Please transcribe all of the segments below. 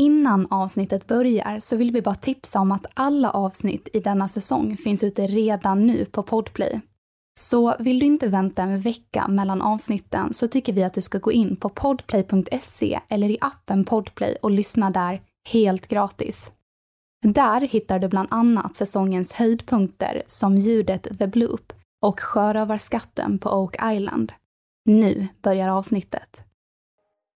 Innan avsnittet börjar så vill vi bara tipsa om att alla avsnitt i denna säsong finns ute redan nu på Podplay. Så vill du inte vänta en vecka mellan avsnitten så tycker vi att du ska gå in på podplay.se eller i appen Podplay och lyssna där helt gratis. Där hittar du bland annat säsongens höjdpunkter som ljudet The Bloop och sjörövarskatten på Oak Island. Nu börjar avsnittet.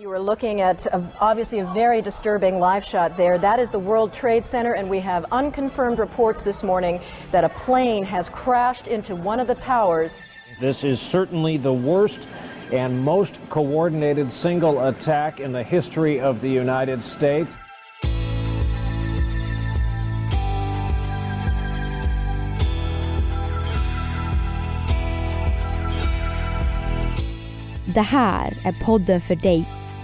You are looking at a, obviously a very disturbing live shot there. That is the World Trade Center, and we have unconfirmed reports this morning that a plane has crashed into one of the towers. This is certainly the worst and most coordinated single attack in the history of the United States. Det här är podden för dig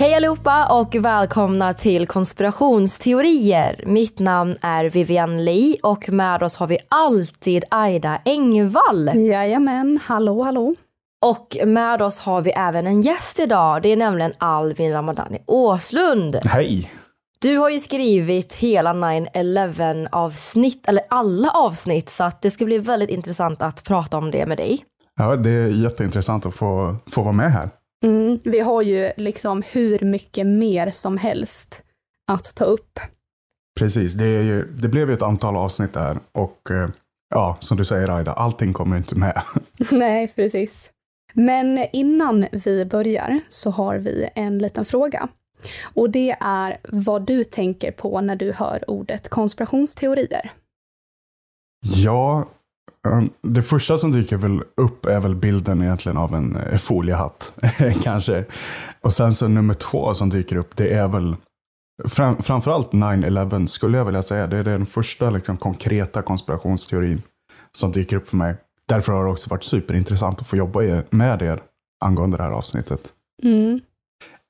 Hej allihopa och välkomna till konspirationsteorier. Mitt namn är Vivian Lee och med oss har vi alltid Aida Engvall. Jajamän, hallå hallå. Och med oss har vi även en gäst idag. Det är nämligen Alvin Ramadani Åslund. Hej! Du har ju skrivit hela 9-11 avsnitt, eller alla avsnitt, så att det ska bli väldigt intressant att prata om det med dig. Ja, det är jätteintressant att få, få vara med här. Mm, vi har ju liksom hur mycket mer som helst att ta upp. Precis, det, ju, det blev ju ett antal avsnitt där och eh, ja, som du säger Aida, allting kommer inte med. Nej, precis. Men innan vi börjar så har vi en liten fråga. Och det är vad du tänker på när du hör ordet konspirationsteorier. Ja, det första som dyker väl upp är väl bilden egentligen av en eh, foliehatt. Kanske. Och sen så nummer två som dyker upp, det är väl fram, framförallt 9-11 skulle jag vilja säga. Det är den första liksom, konkreta konspirationsteorin som dyker upp för mig. Därför har det också varit superintressant att få jobba med er angående det här avsnittet. Mm.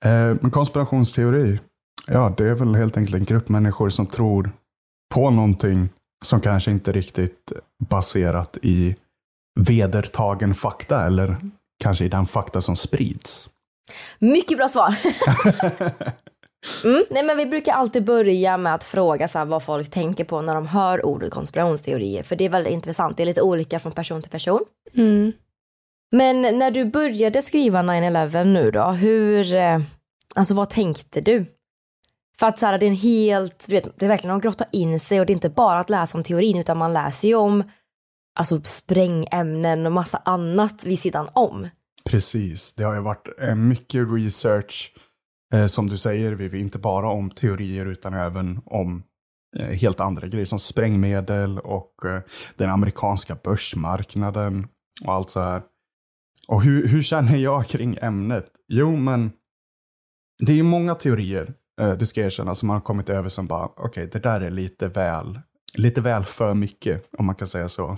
Eh, men konspirationsteori, ja det är väl helt enkelt en grupp människor som tror på någonting som kanske inte riktigt baserat i vedertagen fakta eller kanske i den fakta som sprids. Mycket bra svar. Mm, nej men vi brukar alltid börja med att fråga så vad folk tänker på när de hör ordet konspirationsteorier. För det är väldigt intressant. Det är lite olika från person till person. Mm. Men när du började skriva 9-11 nu då, hur, eh, alltså vad tänkte du? För att så här, det är en helt, du vet, det är verkligen att grotta in sig och det är inte bara att läsa om teorin utan man läser ju om alltså sprängämnen och massa annat vid sidan om. Precis, det har ju varit eh, mycket research eh, som du säger Vivi, inte bara om teorier utan även om eh, helt andra grejer som sprängmedel och eh, den amerikanska börsmarknaden och allt så här. Och hur, hur känner jag kring ämnet? Jo, men det är ju många teorier, Eh, det ska jag erkänna, som man har kommit över som bara, okej, okay, det där är lite väl, lite väl för mycket, om man kan säga så.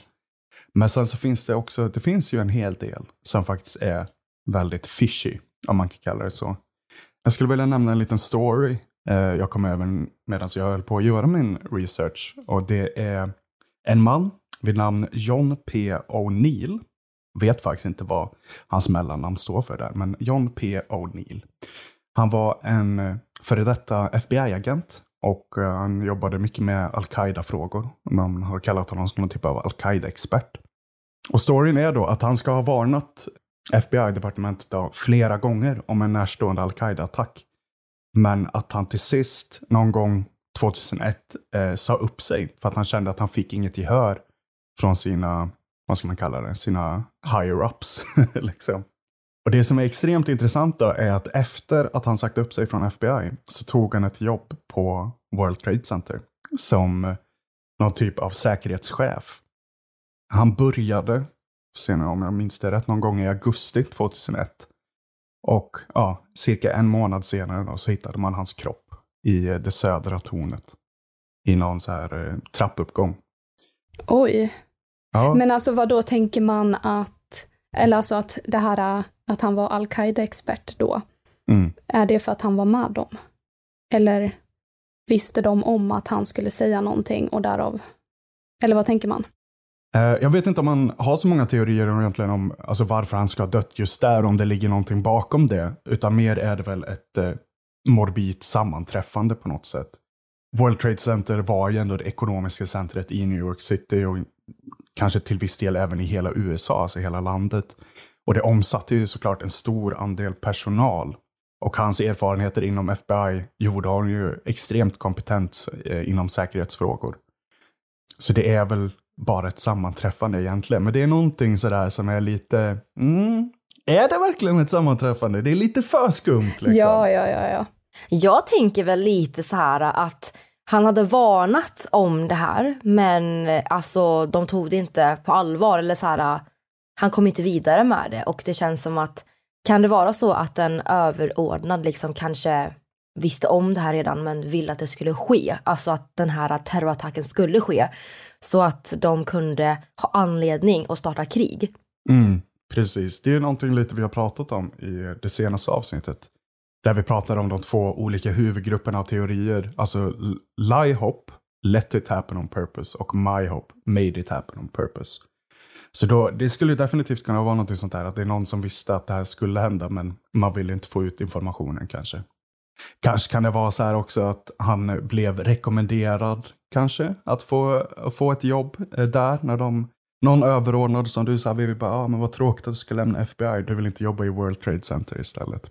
Men sen så finns det också, det finns ju en hel del som faktiskt är väldigt fishy, om man kan kalla det så. Jag skulle vilja nämna en liten story eh, jag kom över medan jag höll på att göra min research. Och det är en man vid namn John P. O'Neill. Vet faktiskt inte vad hans mellannamn står för där, men John P. O'Neill. Han var en eh, före detta FBI-agent och eh, han jobbade mycket med al-Qaida-frågor. Man har kallat honom som någon typ av al-Qaida-expert. Och storyn är då att han ska ha varnat FBI-departementet flera gånger om en närstående al-Qaida-attack. Men att han till sist, någon gång 2001, eh, sa upp sig för att han kände att han fick inget gehör från sina, vad ska man kalla det, sina higher-ups. liksom. Och det som är extremt intressant då är att efter att han sagt upp sig från FBI så tog han ett jobb på World Trade Center som någon typ av säkerhetschef. Han började, senare om jag minns det rätt, någon gång i augusti 2001. Och ja, cirka en månad senare då, så hittade man hans kropp i det södra tornet. I någon så här eh, trappuppgång. Oj. Ja. Men alltså vad då tänker man att, eller alltså att det här att han var al-Qaida-expert då, Mm. är det för att han var med dem? Eller visste de om att han skulle säga någonting och därav, eller vad tänker man? Eh, Jag vet inte om man har så många teorier egentligen om alltså varför han ska ha dött just där, om det ligger någonting bakom det. Utan mer är det väl ett eh, morbid sammanträffande på något sätt. World Trade Center var ju ändå det ekonomiska centret i New York City och kanske till viss del även i hela USA, alltså hela landet. Och det omsatte ju såklart en stor andel personal. Och hans erfarenheter inom FBI gjorde honom ju extremt kompetent eh, inom säkerhetsfrågor. Så det är väl bara ett sammanträffande egentligen. Men det är någonting sådär som är lite, mm, är det verkligen ett sammanträffande? Det är lite för skumt liksom. Ja, ja, ja, ja. Jag tänker väl lite så här att han hade varnat om det här, men alltså de tog det inte på allvar eller så här. Han kom inte vidare med det och det känns som att kan det vara så att en överordnad liksom kanske visste om det här redan men ville att det skulle ske, alltså att den här terrorattacken skulle ske så att de kunde ha anledning att starta krig. Mm, precis, det är någonting lite vi har pratat om i det senaste avsnittet. Där vi pratar om de två olika huvudgrupperna av teorier. Alltså Lie-Hop, Let it happen on purpose och My-Hop, Made it happen on purpose. Så då, det skulle ju definitivt kunna vara något sånt där, att det är någon som visste att det här skulle hända, men man vill inte få ut informationen kanske. Kanske kan det vara så här också att han blev rekommenderad, kanske, att få, få ett jobb eh, där när de någon överordnad som du sa, vi bara, ah, men vad tråkigt att du ska lämna FBI, du vill inte jobba i World Trade Center istället.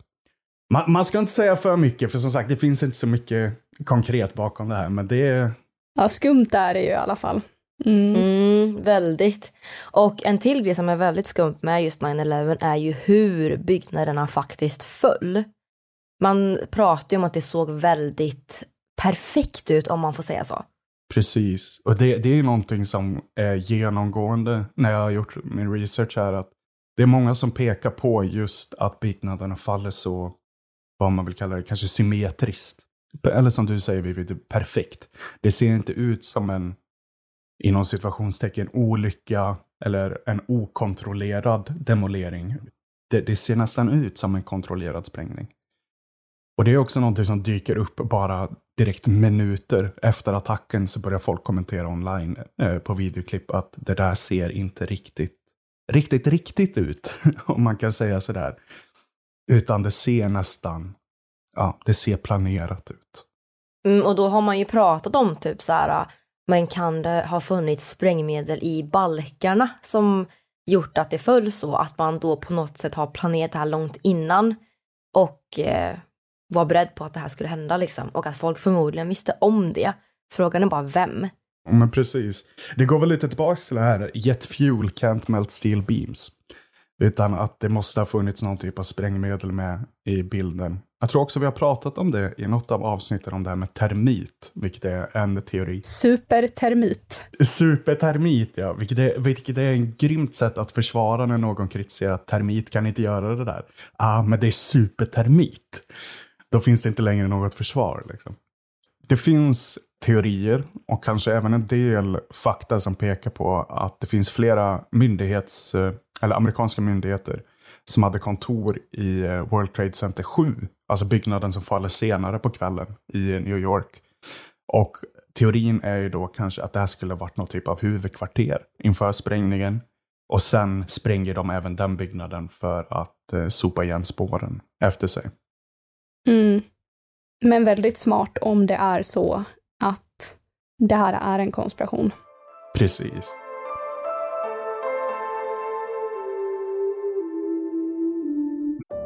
Man, man ska inte säga för mycket, för som sagt, det finns inte så mycket konkret bakom det här, men det är... Ja, skumt är det ju i alla fall. Mm. Mm, väldigt. Och en till grej som är väldigt skumt med just 9-11 är ju hur byggnaderna faktiskt föll. Man pratar ju om att det såg väldigt perfekt ut om man får säga så. Precis. Och det, det är någonting som är genomgående när jag har gjort min research här. Att det är många som pekar på just att byggnaderna faller så, vad man vill kalla det, kanske symmetriskt. Eller som du säger Vivi, perfekt. Det ser inte ut som en, inom situationstecken, olycka eller en okontrollerad demolering. Det, det ser nästan ut som en kontrollerad sprängning. Och det är också någonting som dyker upp bara direkt minuter efter attacken så börjar folk kommentera online eh, på videoklipp att det där ser inte riktigt, riktigt, riktigt ut. Om man kan säga sådär. Utan det ser nästan, ja, det ser planerat ut. Mm, och då har man ju pratat om typ så här, men kan det ha funnits sprängmedel i balkarna som gjort att det föll så? Att man då på något sätt har planerat det här långt innan och eh, var beredd på att det här skulle hända liksom. Och att folk förmodligen visste om det. Frågan är bara vem. Men precis. Det går väl lite tillbaka till det här, jet fuel can't melt steel beams. Utan att det måste ha funnits någon typ av sprängmedel med i bilden. Jag tror också vi har pratat om det i något av avsnitten om det här med termit, vilket är en teori. Supertermit. Supertermit, ja. Vilket är, vilket är en grymt sätt att försvara när någon kritiserar att termit kan inte göra det där. Ah, men det är supertermit. Då finns det inte längre något försvar. Liksom. Det finns teorier och kanske även en del fakta som pekar på att det finns flera myndighets, eller amerikanska myndigheter som hade kontor i World Trade Center 7, alltså byggnaden som faller senare på kvällen i New York. Och teorin är ju då kanske att det här skulle varit någon typ av huvudkvarter inför sprängningen. Och sen spränger de även den byggnaden för att eh, sopa igen spåren efter sig. Mm. Men väldigt smart om det är så att det här är en konspiration. Precis.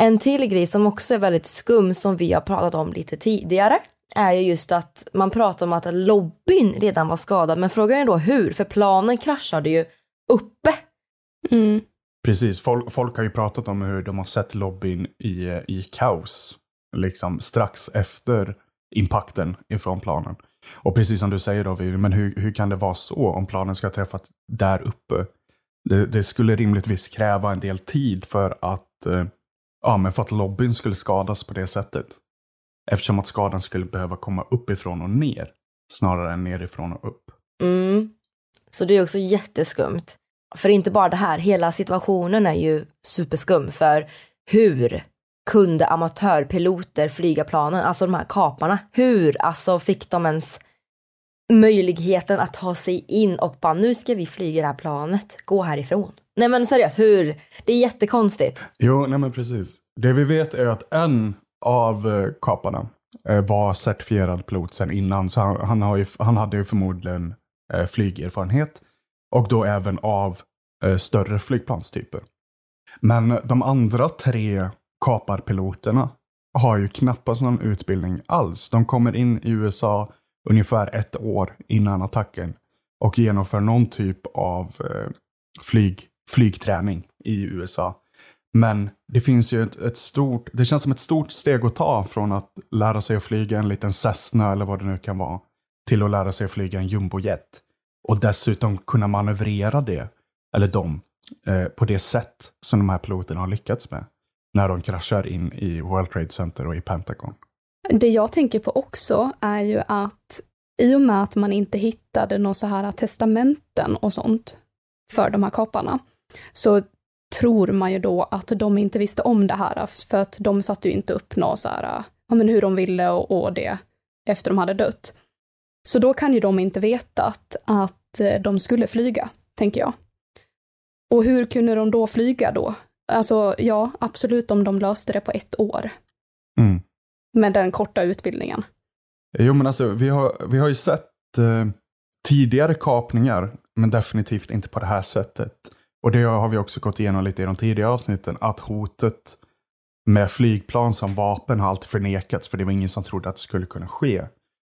En till grej som också är väldigt skum som vi har pratat om lite tidigare är ju just att man pratar om att lobbyn redan var skadad. Men frågan är då hur? För planen kraschade ju uppe. Mm. Precis, folk, folk har ju pratat om hur de har sett lobbyn i, i kaos. Liksom strax efter impakten ifrån planen. Och precis som du säger då, Vivi, men hur, hur kan det vara så om planen ska träffat där uppe? Det, det skulle rimligtvis kräva en del tid för att, eh, ja, men för att lobbyn skulle skadas på det sättet. Eftersom att skadan skulle behöva komma uppifrån och ner, snarare än nerifrån och upp. Mm. Så det är också jätteskumt. För inte bara det här, hela situationen är ju superskum. För hur kunde amatörpiloter flyga planen, alltså de här kaparna? Hur alltså fick de ens möjligheten att ta sig in och bara nu ska vi flyga det här planet, gå härifrån. Nej men seriöst, hur? Det är jättekonstigt. Jo, nej men precis. Det vi vet är att en av eh, kaparna eh, var certifierad pilot sen innan, så han, han, har ju, han hade ju förmodligen eh, flygerfarenhet. Och då även av större flygplanstyper. Men de andra tre kaparpiloterna har ju knappast någon utbildning alls. De kommer in i USA ungefär ett år innan attacken och genomför någon typ av eh, flyg, flygträning i USA. Men det finns ju ett, ett, stort, det känns som ett stort steg att ta från att lära sig att flyga en liten Cessna eller vad det nu kan vara, till att lära sig att flyga en jumbojet. Och dessutom kunna manövrera det, eller dem, eh, på det sätt som de här piloterna har lyckats med. När de kraschar in i World Trade Center och i Pentagon. Det jag tänker på också är ju att i och med att man inte hittade några så här testamenten och sånt för de här kaparna, så tror man ju då att de inte visste om det här, för att de satte ju inte upp några så här, ja men hur de ville och, och det efter de hade dött. Så då kan ju de inte vetat att eh, de skulle flyga, tänker jag. Och hur kunde de då flyga då? Alltså ja, absolut om de löste det på ett år. Mm. Med den korta utbildningen. Jo men alltså vi har, vi har ju sett eh, tidigare kapningar, men definitivt inte på det här sättet. Och det har vi också gått igenom lite i de tidigare avsnitten, att hotet med flygplan som vapen har alltid förnekats, för det var ingen som trodde att det skulle kunna ske.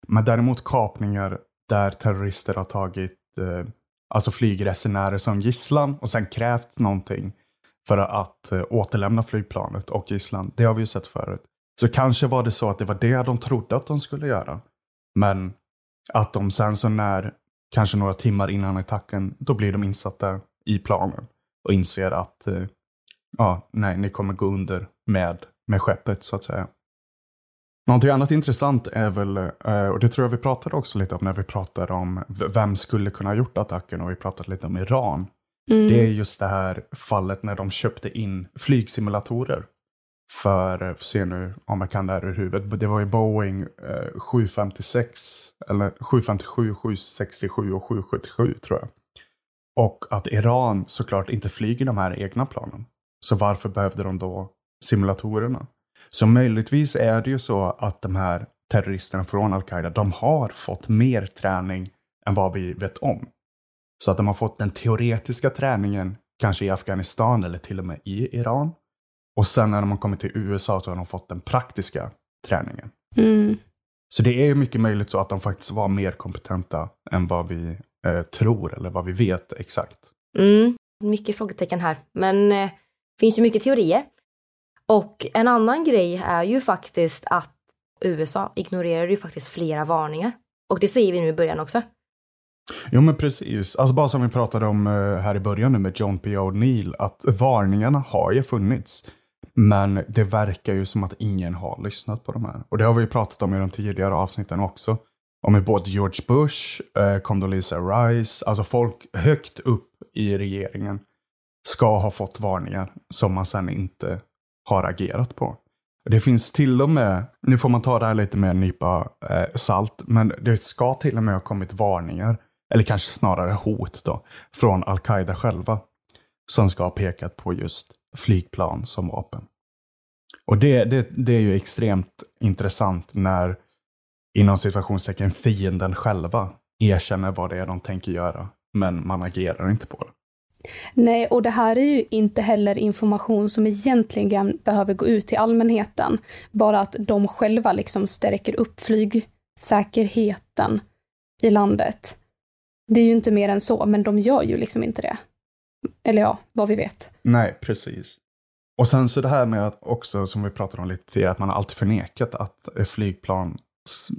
Men däremot kapningar där terrorister har tagit eh, alltså flygresenärer som gisslan och sen krävt någonting för att eh, återlämna flygplanet och gisslan. Det har vi ju sett förut. Så kanske var det så att det var det de trodde att de skulle göra. Men att de sen så när, kanske några timmar innan attacken, då blir de insatta i planen och inser att eh, ja, nej, ni kommer gå under med, med skeppet så att säga. Någonting annat intressant är väl, eh, och det tror jag vi pratade också lite om när vi pratade om vem skulle kunna ha gjort attacken och vi pratade lite om Iran. Mm. Det är just det här fallet när de köpte in flygsimulatorer. För, får för se nu om jag kan det här ur huvudet, det var ju Boeing eh, 756, eller 757, 767 och 777 tror jag. Och att Iran såklart inte flyger de här egna planen. Så varför behövde de då simulatorerna? Så möjligtvis är det ju så att de här terroristerna från Al-Qaida, de har fått mer träning än vad vi vet om. Så att de har fått den teoretiska träningen, kanske i Afghanistan eller till och med i Iran. Och sen när de har kommit till USA så har de fått den praktiska träningen. Mm. Så det är ju mycket möjligt så att de faktiskt var mer kompetenta än vad vi eh, tror eller vad vi vet exakt. Mm, mycket frågetecken här, men eh, finns ju mycket teorier. Och en annan grej är ju faktiskt att USA ignorerar ju faktiskt flera varningar. Och det säger vi nu i början också. Jo men precis. Alltså bara som vi pratade om eh, här i början nu med John P. O'Neill, att varningarna har ju funnits. Men det verkar ju som att ingen har lyssnat på de här. Och det har vi ju pratat om i de tidigare avsnitten också. Om hur både George Bush, eh, Condoleezza Rice, alltså folk högt upp i regeringen ska ha fått varningar som man sen inte har agerat på. Det finns till och med, nu får man ta det här lite med en nypa eh, salt, men det ska till och med ha kommit varningar, eller kanske snarare hot då, från Al-Qaida själva. Som ska ha pekat på just flygplan som vapen. Och det, det, det är ju extremt intressant när, inom situationstecken, fienden själva erkänner vad det är de tänker göra, men man agerar inte på det. Nej, och det här är ju inte heller information som egentligen behöver gå ut till allmänheten. Bara att de själva liksom stärker upp flygsäkerheten i landet. Det är ju inte mer än så, men de gör ju liksom inte det. Eller ja, vad vi vet. Nej, precis. Och sen så det här med att också, som vi pratade om lite tidigare, att man har alltid förnekat att flygplan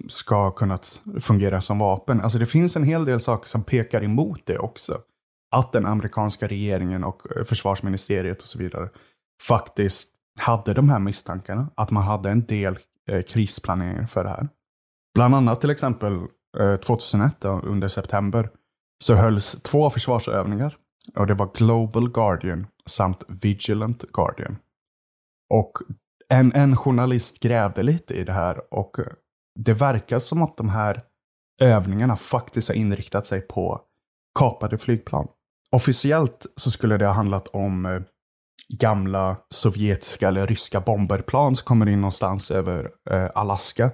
ska kunna fungera som vapen. Alltså det finns en hel del saker som pekar emot det också att den amerikanska regeringen och eh, försvarsministeriet och så vidare faktiskt hade de här misstankarna. Att man hade en del eh, krisplanering för det här. Bland annat till exempel eh, 2001 under september så hölls två försvarsövningar. Och det var Global Guardian samt Vigilant Guardian. Och en, en journalist grävde lite i det här och det verkar som att de här övningarna faktiskt har inriktat sig på kapade flygplan. Officiellt så skulle det ha handlat om eh, gamla sovjetiska eller ryska bomberplan som kommer in någonstans över eh, Alaska.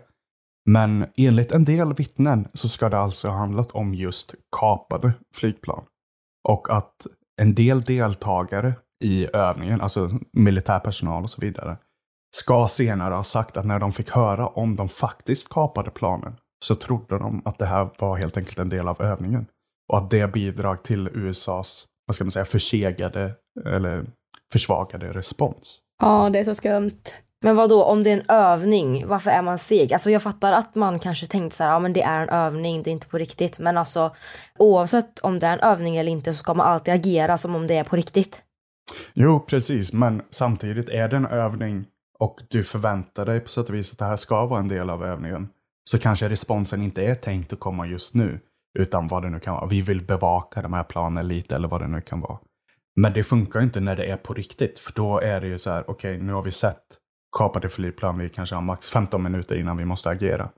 Men enligt en del vittnen så ska det alltså ha handlat om just kapade flygplan. Och att en del deltagare i övningen, alltså militärpersonal och så vidare, ska senare ha sagt att när de fick höra om de faktiskt kapade planen så trodde de att det här var helt enkelt en del av övningen. Och att det bidrar till USAs, vad ska man säga, försegade eller försvagade respons. Ja, det är så skumt. Men vad då om det är en övning, varför är man seg? Alltså jag fattar att man kanske tänkte så här, ja men det är en övning, det är inte på riktigt. Men alltså oavsett om det är en övning eller inte så ska man alltid agera som om det är på riktigt. Jo, precis, men samtidigt är det en övning och du förväntar dig på sätt och vis att det här ska vara en del av övningen. Så kanske responsen inte är tänkt att komma just nu. Utan vad det nu kan vara. Vi vill bevaka de här planen lite eller vad det nu kan vara. Men det funkar inte när det är på riktigt. För då är det ju så här, okej okay, nu har vi sett kapade flygplan. Vi kanske har max 15 minuter innan vi måste agera.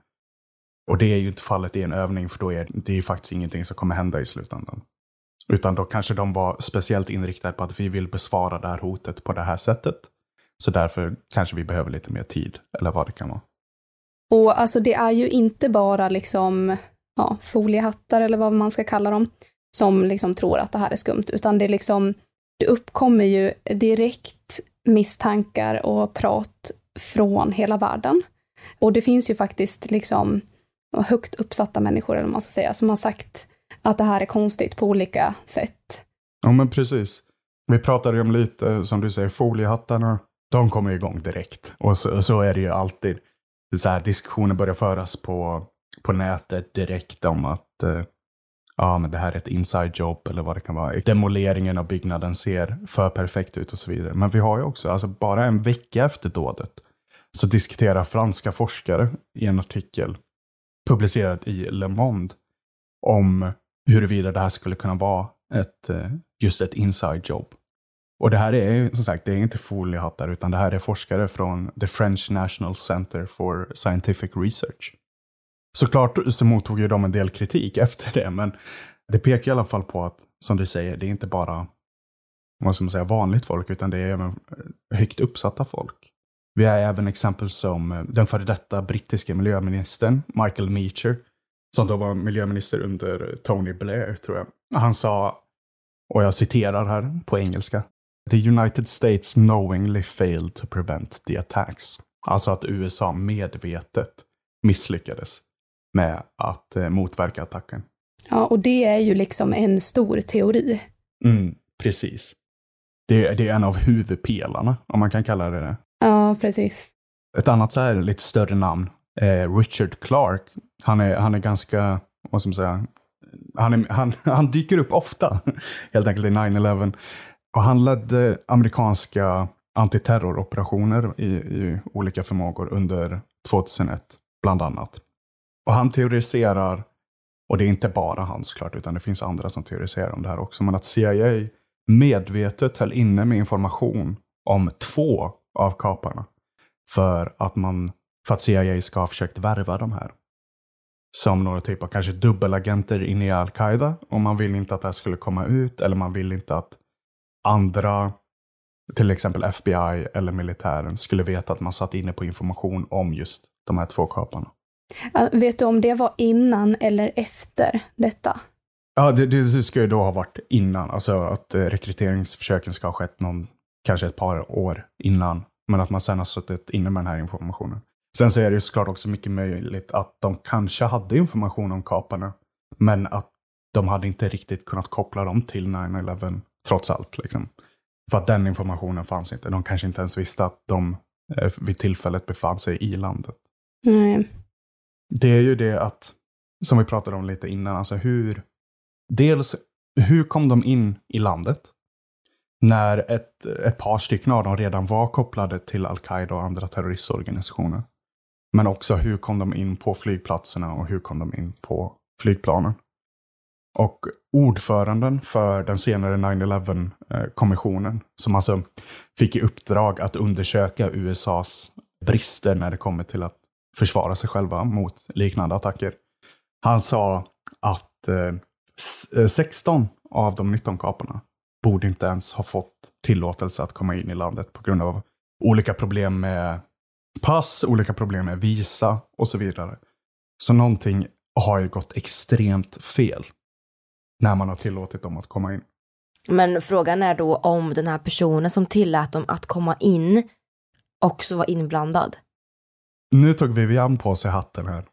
Och det är ju inte fallet i en övning för då är det ju faktiskt ingenting som kommer hända i slutändan. Utan då kanske de var speciellt inriktade på att vi vill besvara det här hotet på det här sättet. Så därför kanske vi behöver lite mer tid, eller vad det kan vara. Och alltså det är ju inte bara liksom ja, foliehattar eller vad man ska kalla dem, som liksom tror att det här är skumt, utan det är liksom, det uppkommer ju direkt misstankar och prat från hela världen. Och det finns ju faktiskt liksom högt uppsatta människor, eller vad man ska säga, som har sagt att det här är konstigt på olika sätt. Ja, men precis. Vi pratade ju om lite, som du säger, foliehattarna. De kommer igång direkt. Och så, så är det ju alltid. Så här, diskussioner börjar föras på på nätet direkt om att eh, ja, men det här är ett inside job eller vad det kan vara. Demoleringen av byggnaden ser för perfekt ut och så vidare. Men vi har ju också, alltså bara en vecka efter dådet, så diskuterar franska forskare i en artikel publicerad i Le Monde om huruvida det här skulle kunna vara ett, eh, just ett inside job. Och det här är som sagt, det är inte foliehattar utan det här är forskare från the French National Center for Scientific Research. Såklart så mottog ju de en del kritik efter det, men det pekar i alla fall på att, som du säger, det är inte bara vad ska man säga, vanligt folk, utan det är även eh, högt uppsatta folk. Vi har även exempel som eh, den före detta brittiska miljöministern Michael Meacher, som då var miljöminister under Tony Blair, tror jag. Han sa, och jag citerar här på engelska, The United States knowingly failed to prevent the attacks. Alltså att USA medvetet misslyckades med att eh, motverka attacken. Ja, och det är ju liksom en stor teori. Mm, precis. Det, det är en av huvudpelarna, om man kan kalla det det. Ja, precis. Ett annat så här lite större namn, eh, Richard Clark. Han är, han är ganska, vad ska man säga, han, är, han, han dyker upp ofta, helt enkelt i 9-11. Och han ledde amerikanska antiterroroperationer i, i olika förmågor under 2001, bland annat. Och han teoriserar, och det är inte bara han såklart, utan det finns andra som teoriserar om det här också, men att CIA medvetet höll inne med information om två av kaparna. För att, man, för att CIA ska ha försökt värva de här. Som några typ av kanske dubbelagenter in i Al-Qaida. Och man vill inte att det här skulle komma ut. Eller man vill inte att andra, till exempel FBI eller militären, skulle veta att man satt inne på information om just de här två kaparna. Vet du om det var innan eller efter detta? Ja, det, det ska ju då ha varit innan. Alltså att eh, rekryteringsförsöken ska ha skett någon, kanske ett par år innan. Men att man sen har suttit inne med den här informationen. Sen så är det ju såklart också mycket möjligt att de kanske hade information om kaparna. Men att de hade inte riktigt kunnat koppla dem till 9-11 trots allt. Liksom. För att den informationen fanns inte. De kanske inte ens visste att de eh, vid tillfället befann sig i landet. Nej. Det är ju det att, som vi pratade om lite innan, alltså hur, dels hur kom de in i landet? När ett, ett par stycken av dem redan var kopplade till Al-Qaida och andra terroristorganisationer. Men också hur kom de in på flygplatserna och hur kom de in på flygplanen? Och ordföranden för den senare 9-11-kommissionen, eh, som alltså fick i uppdrag att undersöka USAs brister när det kommer till att försvara sig själva mot liknande attacker. Han sa att eh, 16 eh, av de 19 kaparna borde inte ens ha fått tillåtelse att komma in i landet på grund av olika problem med pass, olika problem med visa och så vidare. Så någonting har ju gått extremt fel när man har tillåtit dem att komma in. Men frågan är då om den här personen som tillät dem att komma in också var inblandad. Nu tog Vivian på sig hatten här.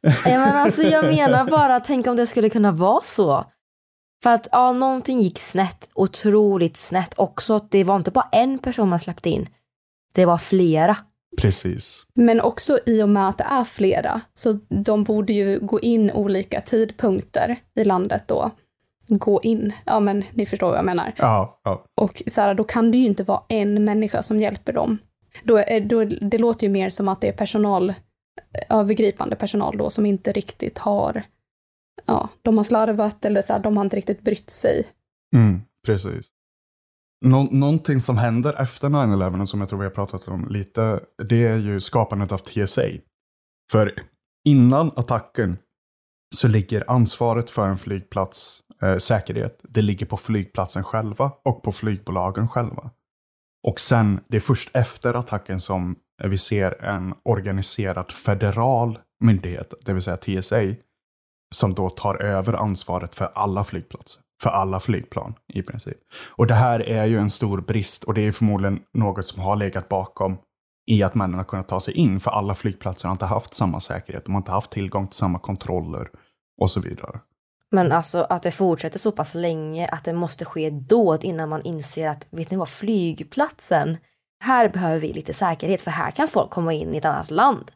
Ja, men alltså, jag menar bara, tänk om det skulle kunna vara så. För att ja, någonting gick snett, otroligt snett också. Det var inte bara en person man släppte in. Det var flera. Precis. Men också i och med att det är flera, så de borde ju gå in olika tidpunkter i landet då. Gå in, ja men ni förstår vad jag menar. Ja, ja. Och så här, då kan det ju inte vara en människa som hjälper dem. Då, är- då, det låter ju mer som att det är personal, eh, övergripande personal då, som inte riktigt har, ja, de har slarvat eller så här, de har inte riktigt brytt sig. Mm, precis. Nå någonting som händer efter 9-11 som jag tror vi har pratat om lite, det är ju skapandet av TSA. För innan attacken så ligger ansvaret för en flygplats eh, säkerhet, det ligger på flygplatsen själva och på flygbolagen själva. Och sen, det är först efter attacken som vi ser en organiserad federal myndighet, det vill säga TSA, som då tar över ansvaret för alla flygplatser. För alla flygplan i princip. Och det här är ju en stor brist och det är förmodligen något som har legat bakom i att männen har kunnat ta sig in. För alla flygplatser har inte haft samma säkerhet. De har inte haft tillgång till samma kontroller och så vidare. Men alltså att det fortsätter så pass länge att det måste ske dåd innan man inser att, vet ni vad, flygplatsen, här behöver vi lite säkerhet för här kan folk komma in i ett annat land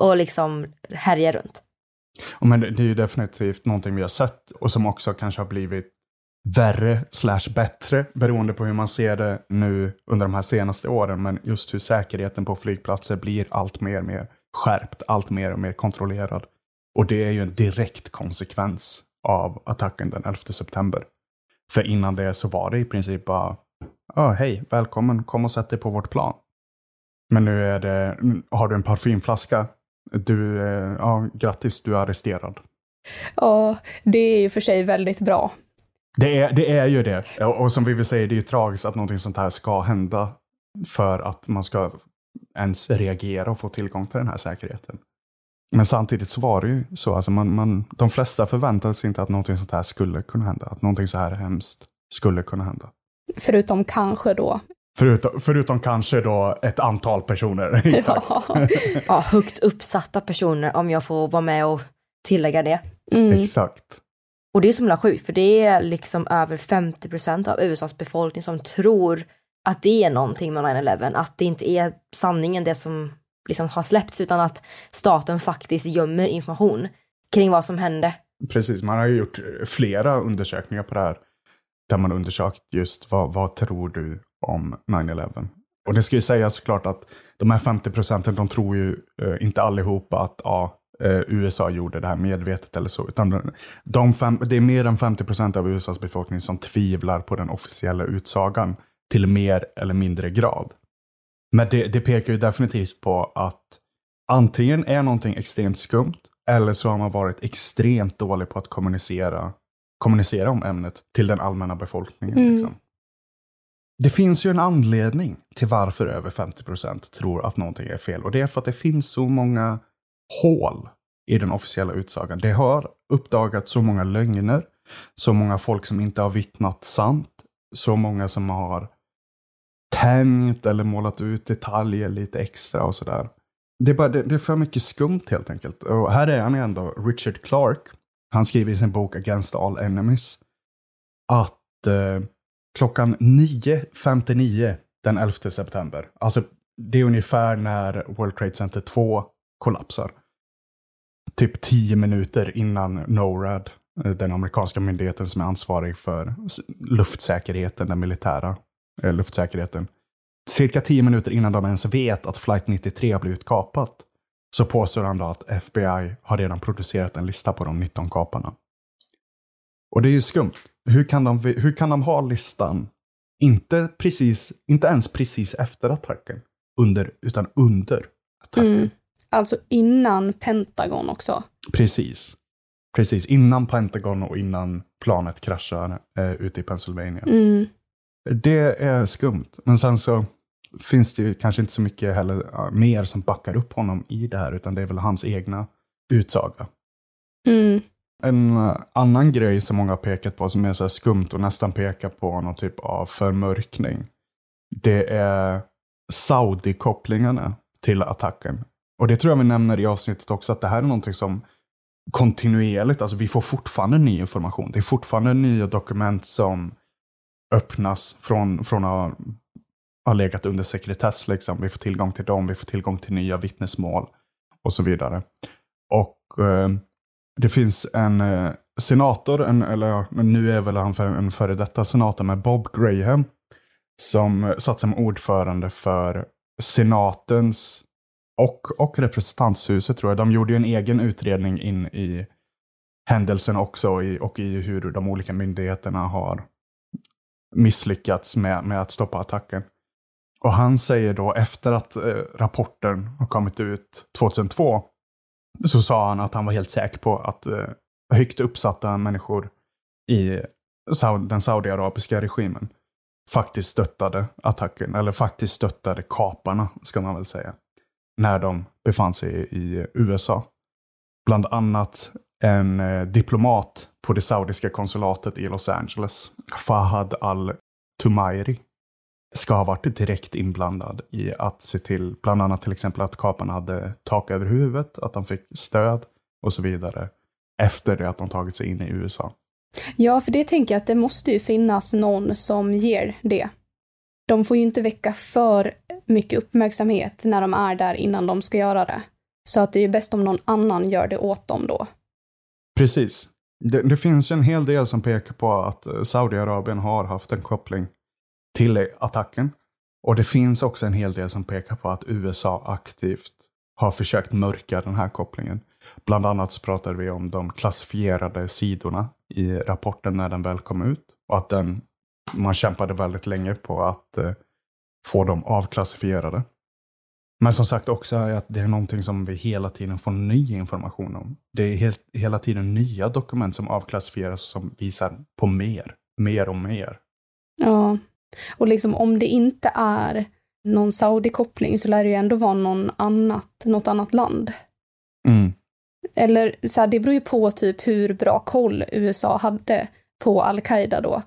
och liksom härja runt. Och men det det är ju definitivt någonting vi har sett och som också kanske har blivit värre slash bättre beroende på hur man ser det nu under de här senaste åren. Men just hur säkerheten på flygplatser blir allt mer och mer skärpt, allt mer och mer kontrollerad. Och det är ju en direkt konsekvens av attacken den 11 september. För innan det så var det i princip bara, ja hej, välkommen, kom och sätt dig på vårt plan. Men nu är det, har du en parfymflaska? Du, eh, ja, grattis, du är arresterad. Ja, det är ju för sig väldigt bra. Det är, det är ju det. Och, som vi vill säga, det är ju tragiskt att någonting sånt här ska hända för att man ska ens reagera och få tillgång till den här säkerheten. Men samtidigt så var det ju så, alltså man, man, de flesta förväntade sig inte att någonting sånt här skulle kunna hända. Att någonting så här hemskt skulle kunna hända. Förutom kanske då Förutom, förutom kanske då ett antal personer. Exakt. Ja. ja, högt uppsatta personer om jag får vara med och tillägga det. Mm. Exakt. Och det är så himla sjukt för det är liksom över 50 procent av USAs befolkning som tror att det är någonting med 9-11, att det inte är sanningen det som liksom har släppts utan att staten faktiskt gömmer information kring vad som hände. Precis, man har ju gjort eh, flera undersökningar på det här där man undersökt just vad, vad tror du om 9-11? Och det ska ju sägas såklart att de här 50 procenten, de tror ju eh, inte allihopa att ja, eh, USA gjorde det här medvetet eller så. Utan de fem, det är mer än 50 procent av USAs befolkning som tvivlar på den officiella utsagan till mer eller mindre grad. Men det, det pekar ju definitivt på att antingen är någonting extremt skumt eller så har man varit extremt dålig på att kommunicera, kommunicera om ämnet till den allmänna befolkningen. Mm. Liksom. Det finns ju en anledning till varför över 50% tror att någonting är fel. Och det är för att det finns så många hål i den officiella utsagan. Det har uppdagats så många lögner, så många folk som inte har vittnat sant, så många som har tänjt eller målat ut detaljer lite extra och sådär. Det är, bara, det, det, är för mycket skumt helt enkelt. Och här är han ändå, Richard Clark. Han skriver i sin bok Against All Enemies att eh, klockan 9.59 den 11 september, alltså det är ungefär när World Trade Center 2 kollapsar. Typ 10 minuter innan NORAD, eh, den amerikanska myndigheten som är ansvarig för luftsäkerheten, den militära luftsäkerheten. Cirka 10 minuter innan de ens vet att flight 93 har blivit kapat så påstår han då att FBI har redan producerat en lista på de 19 kaparna. Och det är ju skumt. Hur kan de, hur kan de ha listan, inte, precis, inte ens precis efter attacken, under, utan under attacken? Mm. Alltså innan Pentagon också. Precis. Precis, innan Pentagon och innan planet kraschar eh, ute i Pennsylvania. Mm. Det är skumt. Men sen så finns det ju kanske inte så mycket heller mer som backar upp honom i det här, utan det är väl hans egna utsaga. Mm. En uh, annan grej som många har pekat på som är så skumt och nästan pekar på någon typ av förmörkning. Det är Saudi-kopplingarna till attacken. Och det tror jag vi nämner i avsnittet också, att det här är någonting som kontinuerligt, alltså vi får fortfarande ny information. Det är fortfarande nya dokument som öppnas från, från att ha legat under sekretess. Liksom. Vi får tillgång till dem, vi får tillgång till nya vittnesmål och så vidare. Och eh, det finns en eh, senator, en, eller nu är väl han för, en före detta senator med Bob Graham, som satt som ordförande för senatens och, och representanthuset tror jag. De gjorde ju en egen utredning in i händelsen också i, och i hur de olika myndigheterna har misslyckats med, med att stoppa attacken. Och han säger då efter att eh, rapporten har kommit ut 2002 så sa han att han var helt säker på att eh, högt uppsatta människor i Saud den saudiarabiska regimen faktiskt stöttade attacken, eller faktiskt stöttade kaparna, ska man väl säga, när de befann sig i USA. Bland annat en eh, diplomat på det saudiska konsulatet i Los Angeles, Fahad al-Tumairi, ska ha varit direkt inblandad i att se till, bland annat till exempel att kaparna hade tak över huvudet, att de fick stöd och så vidare efter det att de tagit sig in i USA. Ja, för det tänker jag att det måste ju finnas någon som ger det. De får ju inte väcka för mycket uppmärksamhet när de är där innan de ska göra det. Så att det är ju bäst om någon annan gör det åt dem då. Precis. Det, det finns en hel del som pekar på att eh, Saudiarabien har haft en koppling till attacken. Och det finns också en hel del som pekar på att USA aktivt har försökt mörka den här kopplingen. Bland annat så pratade vi om de klassifierade sidorna i rapporten när den väl kom ut. Och att den, man kämpade väldigt länge på att eh, få dem avklassifierade. Men som sagt också att det är någonting som vi hela tiden får ny information om. Det är helt, hela tiden nya dokument som avklassifieras som visar på mer. Mer och mer. Ja, och liksom om det inte är någon Saudi-koppling så lär det ju ändå vara någon annat, något annat land. Mm. Eller så här, det beror ju på typ hur bra koll USA hade på al-Qaida då.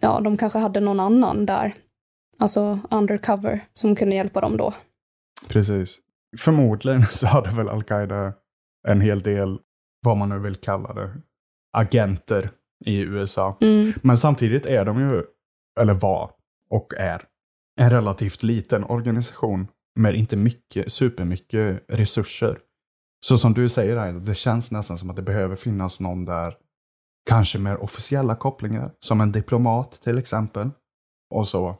Ja, de kanske hade någon annan där alltså undercover, som kunde hjälpa dem då. Precis. Förmodligen så hade väl Al-Qaida en hel del, vad man nu vill kalla det, agenter i USA. Mm. Men samtidigt är de ju, eller var, och är, en relativt liten organisation med inte mycket, supermycket resurser. Så som du säger, här, det känns nästan som att det behöver finnas någon där, kanske med officiella kopplingar, som en diplomat till exempel, och så,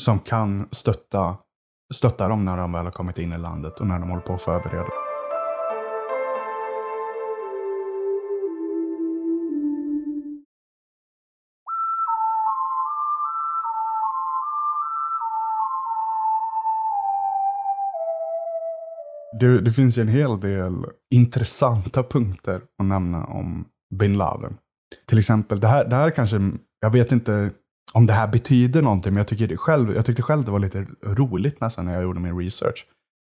som kan stötta, stötta dem när de väl har kommit in i landet och när de håller på att förbereda. Det, det finns en hel del intressanta punkter att nämna om bin Laden. Till exempel, det här, det här kanske, jag vet inte om det här betyder någonting, men jag, tycker det själv, jag tyckte själv det var lite roligt nästan när jag gjorde min research.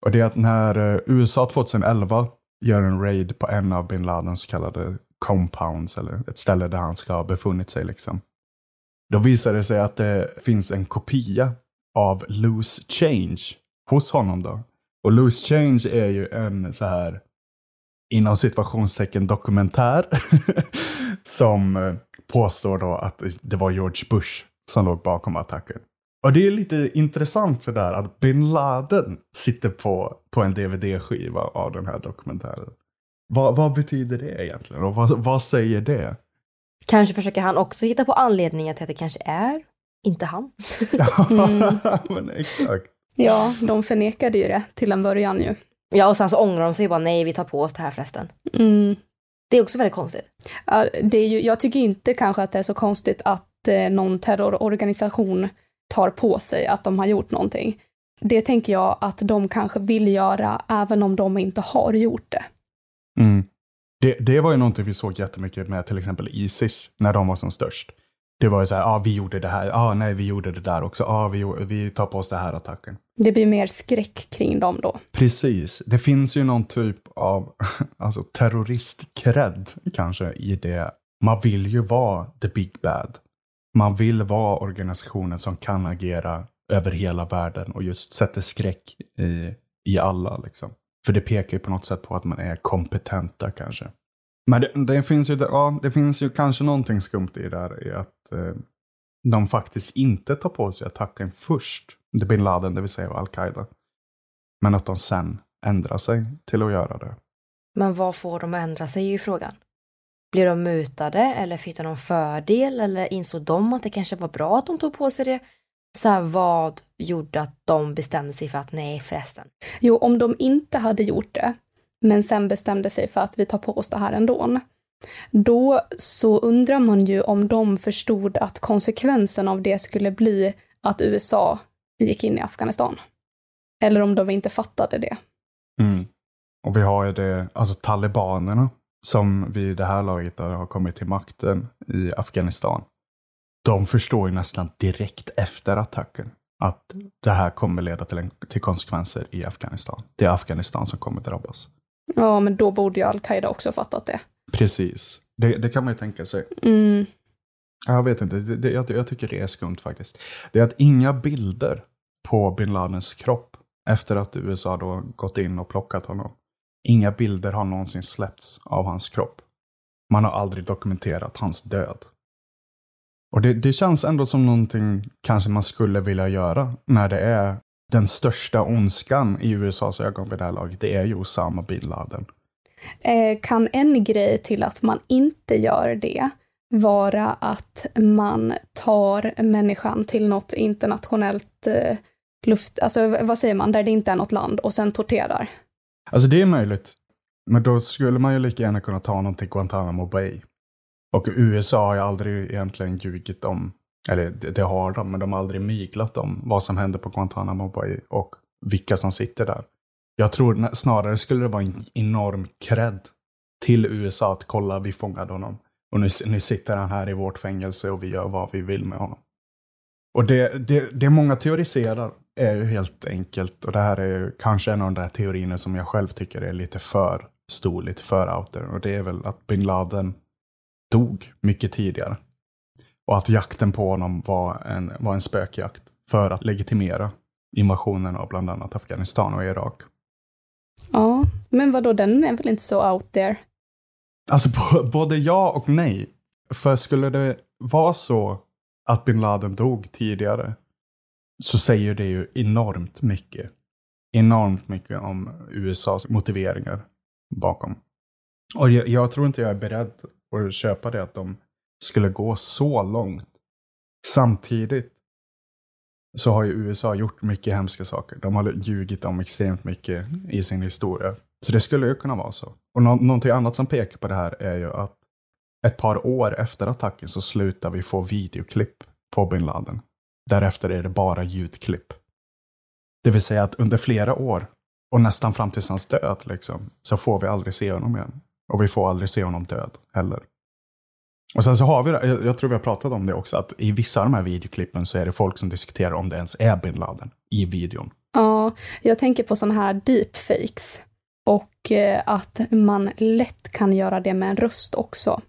Och det är att när eh, USA 2011 gör en raid på en av bin Ladens så kallade compounds, eller ett ställe där han ska ha befunnit sig liksom. Då visar det sig att det finns en kopia av Loose Change hos honom då. Och Loose Change är ju en så här inom situationstecken dokumentär som eh, påstår då att det var George Bush som låg bakom attacken. Och det är lite intressant sådär att bin Laden sitter på, på en DVD-skiva av den här dokumentären. Vad, vad betyder det egentligen? Och vad, vad säger det? Kanske försöker han också hitta på anledningar till att det kanske är inte han. Mm. Men exakt. Ja, de förnekade ju det till en början ju. Ja, och sen så ångrar de sig bara, nej vi tar på oss det här förresten. Mm. Det är också väldigt konstigt. Ja, det är ju, jag tycker inte kanske att det är så konstigt att eh, någon terrororganisation tar på sig att de har gjort någonting. Det tänker jag att de kanske vill göra även om de inte har gjort det. Mm. Det, det var ju någonting vi såg jättemycket med till exempel Isis, när de var som störst. Det var ju så här, ja ah, vi gjorde det här, ja ah, nej vi gjorde det där också, ja ah, vi, vi tar på oss den här attacken. Det blir mer skräck kring dem då. Precis. Det finns ju någon typ av alltså, terrorist-cred kanske i det. Man vill ju vara the big bad. Man vill vara organisationen som kan agera över hela världen och just sätter skräck i, i alla. Liksom. För det pekar ju på något sätt på att man är kompetenta kanske. Men det, det finns, ju, ja, det finns ju kanske någonting skumt i det där i att eh, de faktiskt inte tar på sig attacken först. Det bin Laden, det vill säga Al-Qaida. Men att de sen ändrar sig till att göra det. Men vad får de att ändra sig ju frågan. Blir de mutade eller fick de någon fördel eller insåg de att det kanske var bra att de tog på sig det? Så här, vad gjorde att de bestämde sig för att nej förresten? Jo, om de inte hade gjort det, men sen bestämde sig för att vi tar på oss det här ändå. Då så undrar man ju om de förstod att konsekvensen av det skulle bli att USA gick in i Afghanistan. Eller om de inte fattade det. Mm. Och vi har ju det, alltså talibanerna som vid det här laget har kommit till makten i Afghanistan. De förstår ju nästan direkt efter attacken att det här kommer leda till, en, till konsekvenser i Afghanistan. Det är Afghanistan som kommer drabbas. Ja, men då borde ju al-Qaida också fattat det. Precis. Det, det kan man ju tänka sig. Mm. Jag vet inte, det, det, jag, jag tycker det är skumt faktiskt. Det är att inga bilder på bin Ladens kropp efter att USA då gått in och plockat honom. Inga bilder har någonsin släppts av hans kropp. Man har aldrig dokumenterat hans död. Och det, det känns ändå som någonting kanske man skulle vilja göra när det är den största ondskan i USAs ögon vid det här laget. Det är ju Osama bin Laden. Eh, kan en grej till att man inte gör det vara att man tar människan till något internationellt eh, luft, alltså vad säger man, där det inte är något land och sen torterar? Alltså det är möjligt. Men då skulle man ju lika gärna kunna ta någon till Guantanamo Bay. Och USA har ju aldrig egentligen ljugit om, eller det har de, men de har aldrig myglat om vad som händer på Guantanamo Bay och vilka som sitter där. Jag tror snarare skulle det vara en enorm cred till USA att kolla, vi fångade honom. Och nu, nu sitter han här i vårt fängelse och vi gör vad vi vill med honom. Och det, det, det många teoriserar är ju helt enkelt, och det här är kanske en av de där teorierna som jag själv tycker är lite för stor, lite för out there. Och det är väl att bin Laden dog mycket tidigare. Och att jakten på honom var en, var en spökjakt. för att legitimera invasionen av bland annat Afghanistan och Irak. Ja, men vadå, den är väl inte så out there? Alltså både ja och nej. För skulle det vara så att bin Laden dog tidigare så säger det ju enormt mycket. Enormt mycket om USAs motiveringar bakom. Och jag, jag tror inte jag är beredd att köpa det att de skulle gå så långt. Samtidigt så har ju USA gjort mycket hemska saker. De har ljugit om extremt mycket i sin historia. Så det skulle ju kunna vara så. Och nå någonting annat som pekar på det här är ju att ett par år efter attacken så slutar vi få videoklipp på bin Laden. Därefter är det bara ljudklipp. Det vill säga att under flera år, och nästan fram till hans död, liksom, så får vi aldrig se honom igen. Och vi får aldrig se honom död heller. Och sen så har vi, jag tror vi har pratat om det också, att i vissa av de här videoklippen så är det folk som diskuterar om det ens är bin Laden i videon. Ja, jag tänker på sådana här deepfakes. Och eh, att man lätt kan göra det med en röst också.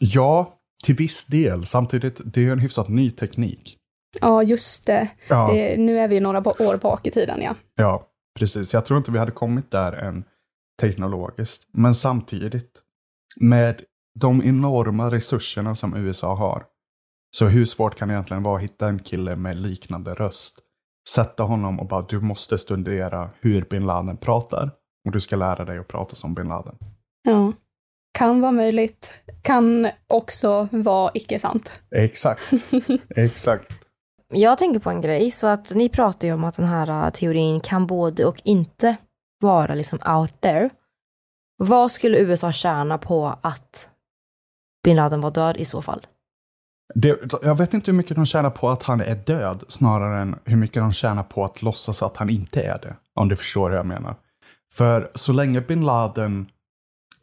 Ja, till viss del. Samtidigt, det är ju en hyfsat ny teknik. Ja, just det. Ja. det. Nu är vi några år bak i tiden, ja. Ja, precis. Jag tror inte vi hade kommit där än teknologiskt. Men samtidigt, med de enorma resurserna som USA har, så hur svårt kan det egentligen vara att hitta en kille med liknande röst? Sätta honom och bara, du måste studera hur bin Laden pratar. Och du ska lära dig att prata som bin Laden. Ja. Kan vara möjligt. Kan också vara icke sant. Exakt. Exakt. Jag tänker på en grej, så att ni pratar ju om att den här uh, teorin kan både och inte vara liksom out there. Vad skulle USA tjäna på att bin Laden var död i så fall? Det, jag vet inte hur mycket de tjänar på att han är död, snarare än hur mycket de tjänar på att låtsas att han inte är det. Om du förstår hur jag menar. För så länge bin Laden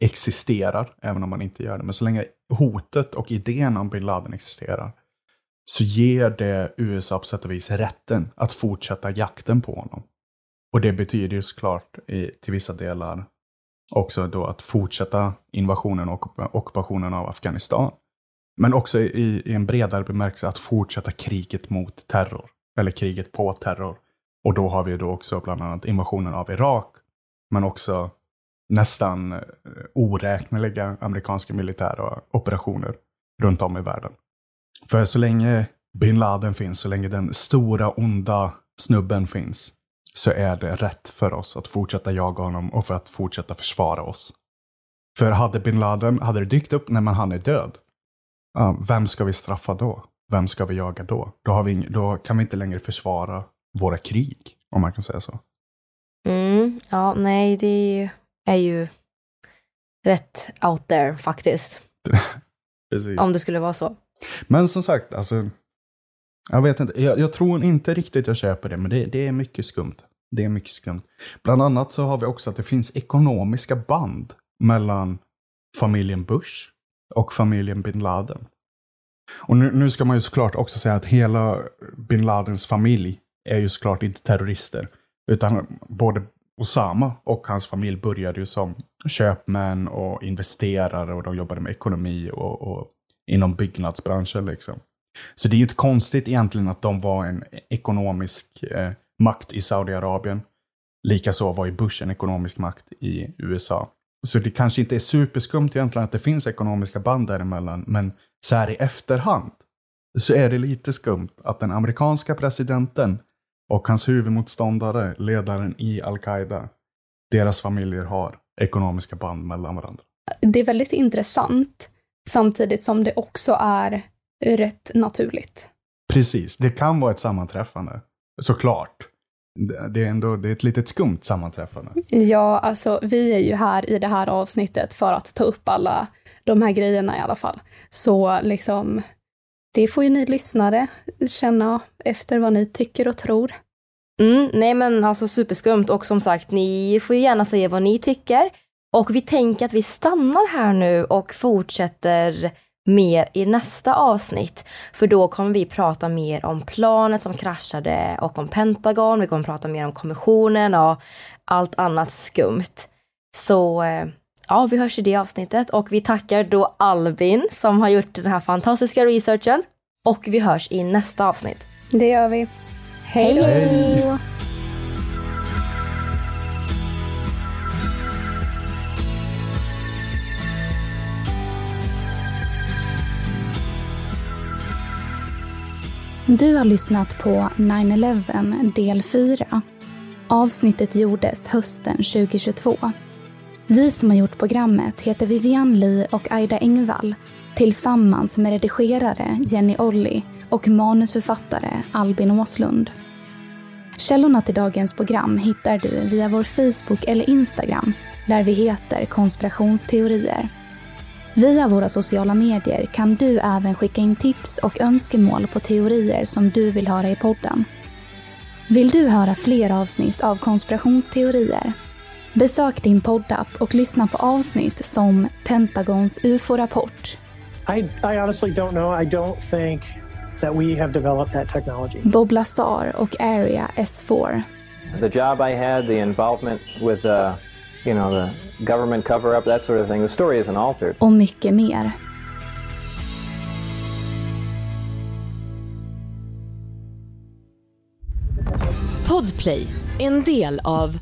existerar, även om man inte gör det, men så länge hotet och idén om bin Laden existerar, så ger det USA på sätt och vis rätten att fortsätta jakten på honom. Och det betyder ju såklart i, till vissa delar också då att fortsätta invasionen och ockupationen av Afghanistan. Men också i, i en bredare bemärkelse att fortsätta kriget mot terror. Eller kriget på terror. Och då har vi då också bland annat invasionen av Irak. Men också nästan eh, oräkneliga amerikanska militära operationer runt om i världen. För så länge bin Laden finns, så länge den stora onda snubben finns, så är det rätt för oss att fortsätta jaga honom och för att fortsätta försvara oss. För hade bin Laden, hade det dykt upp när han är död, vem ska vi straffa då? Vem ska vi jaga då? Då, har vi, då kan vi inte längre försvara våra krig, om man kan säga så. Mm, ja, nej, det är ju rätt out there faktiskt. Om det skulle vara så. Men som sagt, alltså. Jag vet inte. Jag, jag tror inte riktigt jag köper det, men det, det, är mycket skumt. Det är mycket skumt. Bland annat så har vi också att det finns ekonomiska band mellan familjen Bush och familjen bin Laden. Och nu, nu ska man ju såklart också säga att hela bin Ladens familj är ju såklart inte terrorister. Utan både Osama och hans familj började ju som köpmän och investerare och de jobbade med ekonomi och, och inom byggnadsbranschen. Liksom. Så det är ju inte konstigt egentligen att de var en ekonomisk eh, makt i Saudiarabien. Likaså var ju Bush en ekonomisk makt i USA. Så det kanske inte är superskumt egentligen att det finns ekonomiska band däremellan, men så här i efterhand så är det lite skumt att den amerikanska presidenten och hans huvudmotståndare, ledaren i al-Qaida, deras familjer har ekonomiska band mellan varandra. Det är väldigt intressant, samtidigt som det också är rätt naturligt. Precis, det kan vara ett sammanträffande, såklart. Det är ändå det är ett litet skumt sammanträffande. Ja, alltså vi är ju här i det här avsnittet för att ta upp alla de här grejerna i alla fall. Så liksom, det får ju ni lyssnare känna efter vad ni tycker och tror. Mm, nej men alltså superskumt och som sagt, ni får ju gärna säga vad ni tycker. Och vi tänker att vi stannar här nu och fortsätter mer i nästa avsnitt. För då kommer vi prata mer om planet som kraschade och om Pentagon. Vi kommer prata mer om kommissionen och allt annat skumt. Så eh, ja, vi hörs i det avsnittet och vi tackar då Albin som har gjort den här fantastiska researchen. Och vi hörs i nästa avsnitt. Det gör vi. Hej! Hej. Du har lyssnat på 9-11 del 4. Avsnittet gjordes hösten 2022. Vi som har gjort programmet heter Vivian Lee och Aida Engvall tillsammans med redigerare Jenny Olli och manusförfattare Albin Åslund. Källorna till dagens program hittar du via vår Facebook eller Instagram där vi heter konspirationsteorier. Via våra sociala medier kan du även skicka in tips och önskemål på teorier som du vill höra i podden. Vill du höra fler avsnitt av konspirationsteorier? Besök din poddapp och lyssna på avsnitt som Pentagons UFO-rapport, I, I honestly don't know. I don't think that we have developed that technology. Bob Lazar och Area S4. The job I had, the involvement with, uh, you know, the government cover-up, that sort of thing. The story isn't altered. och mycket mer. Podplay, en del av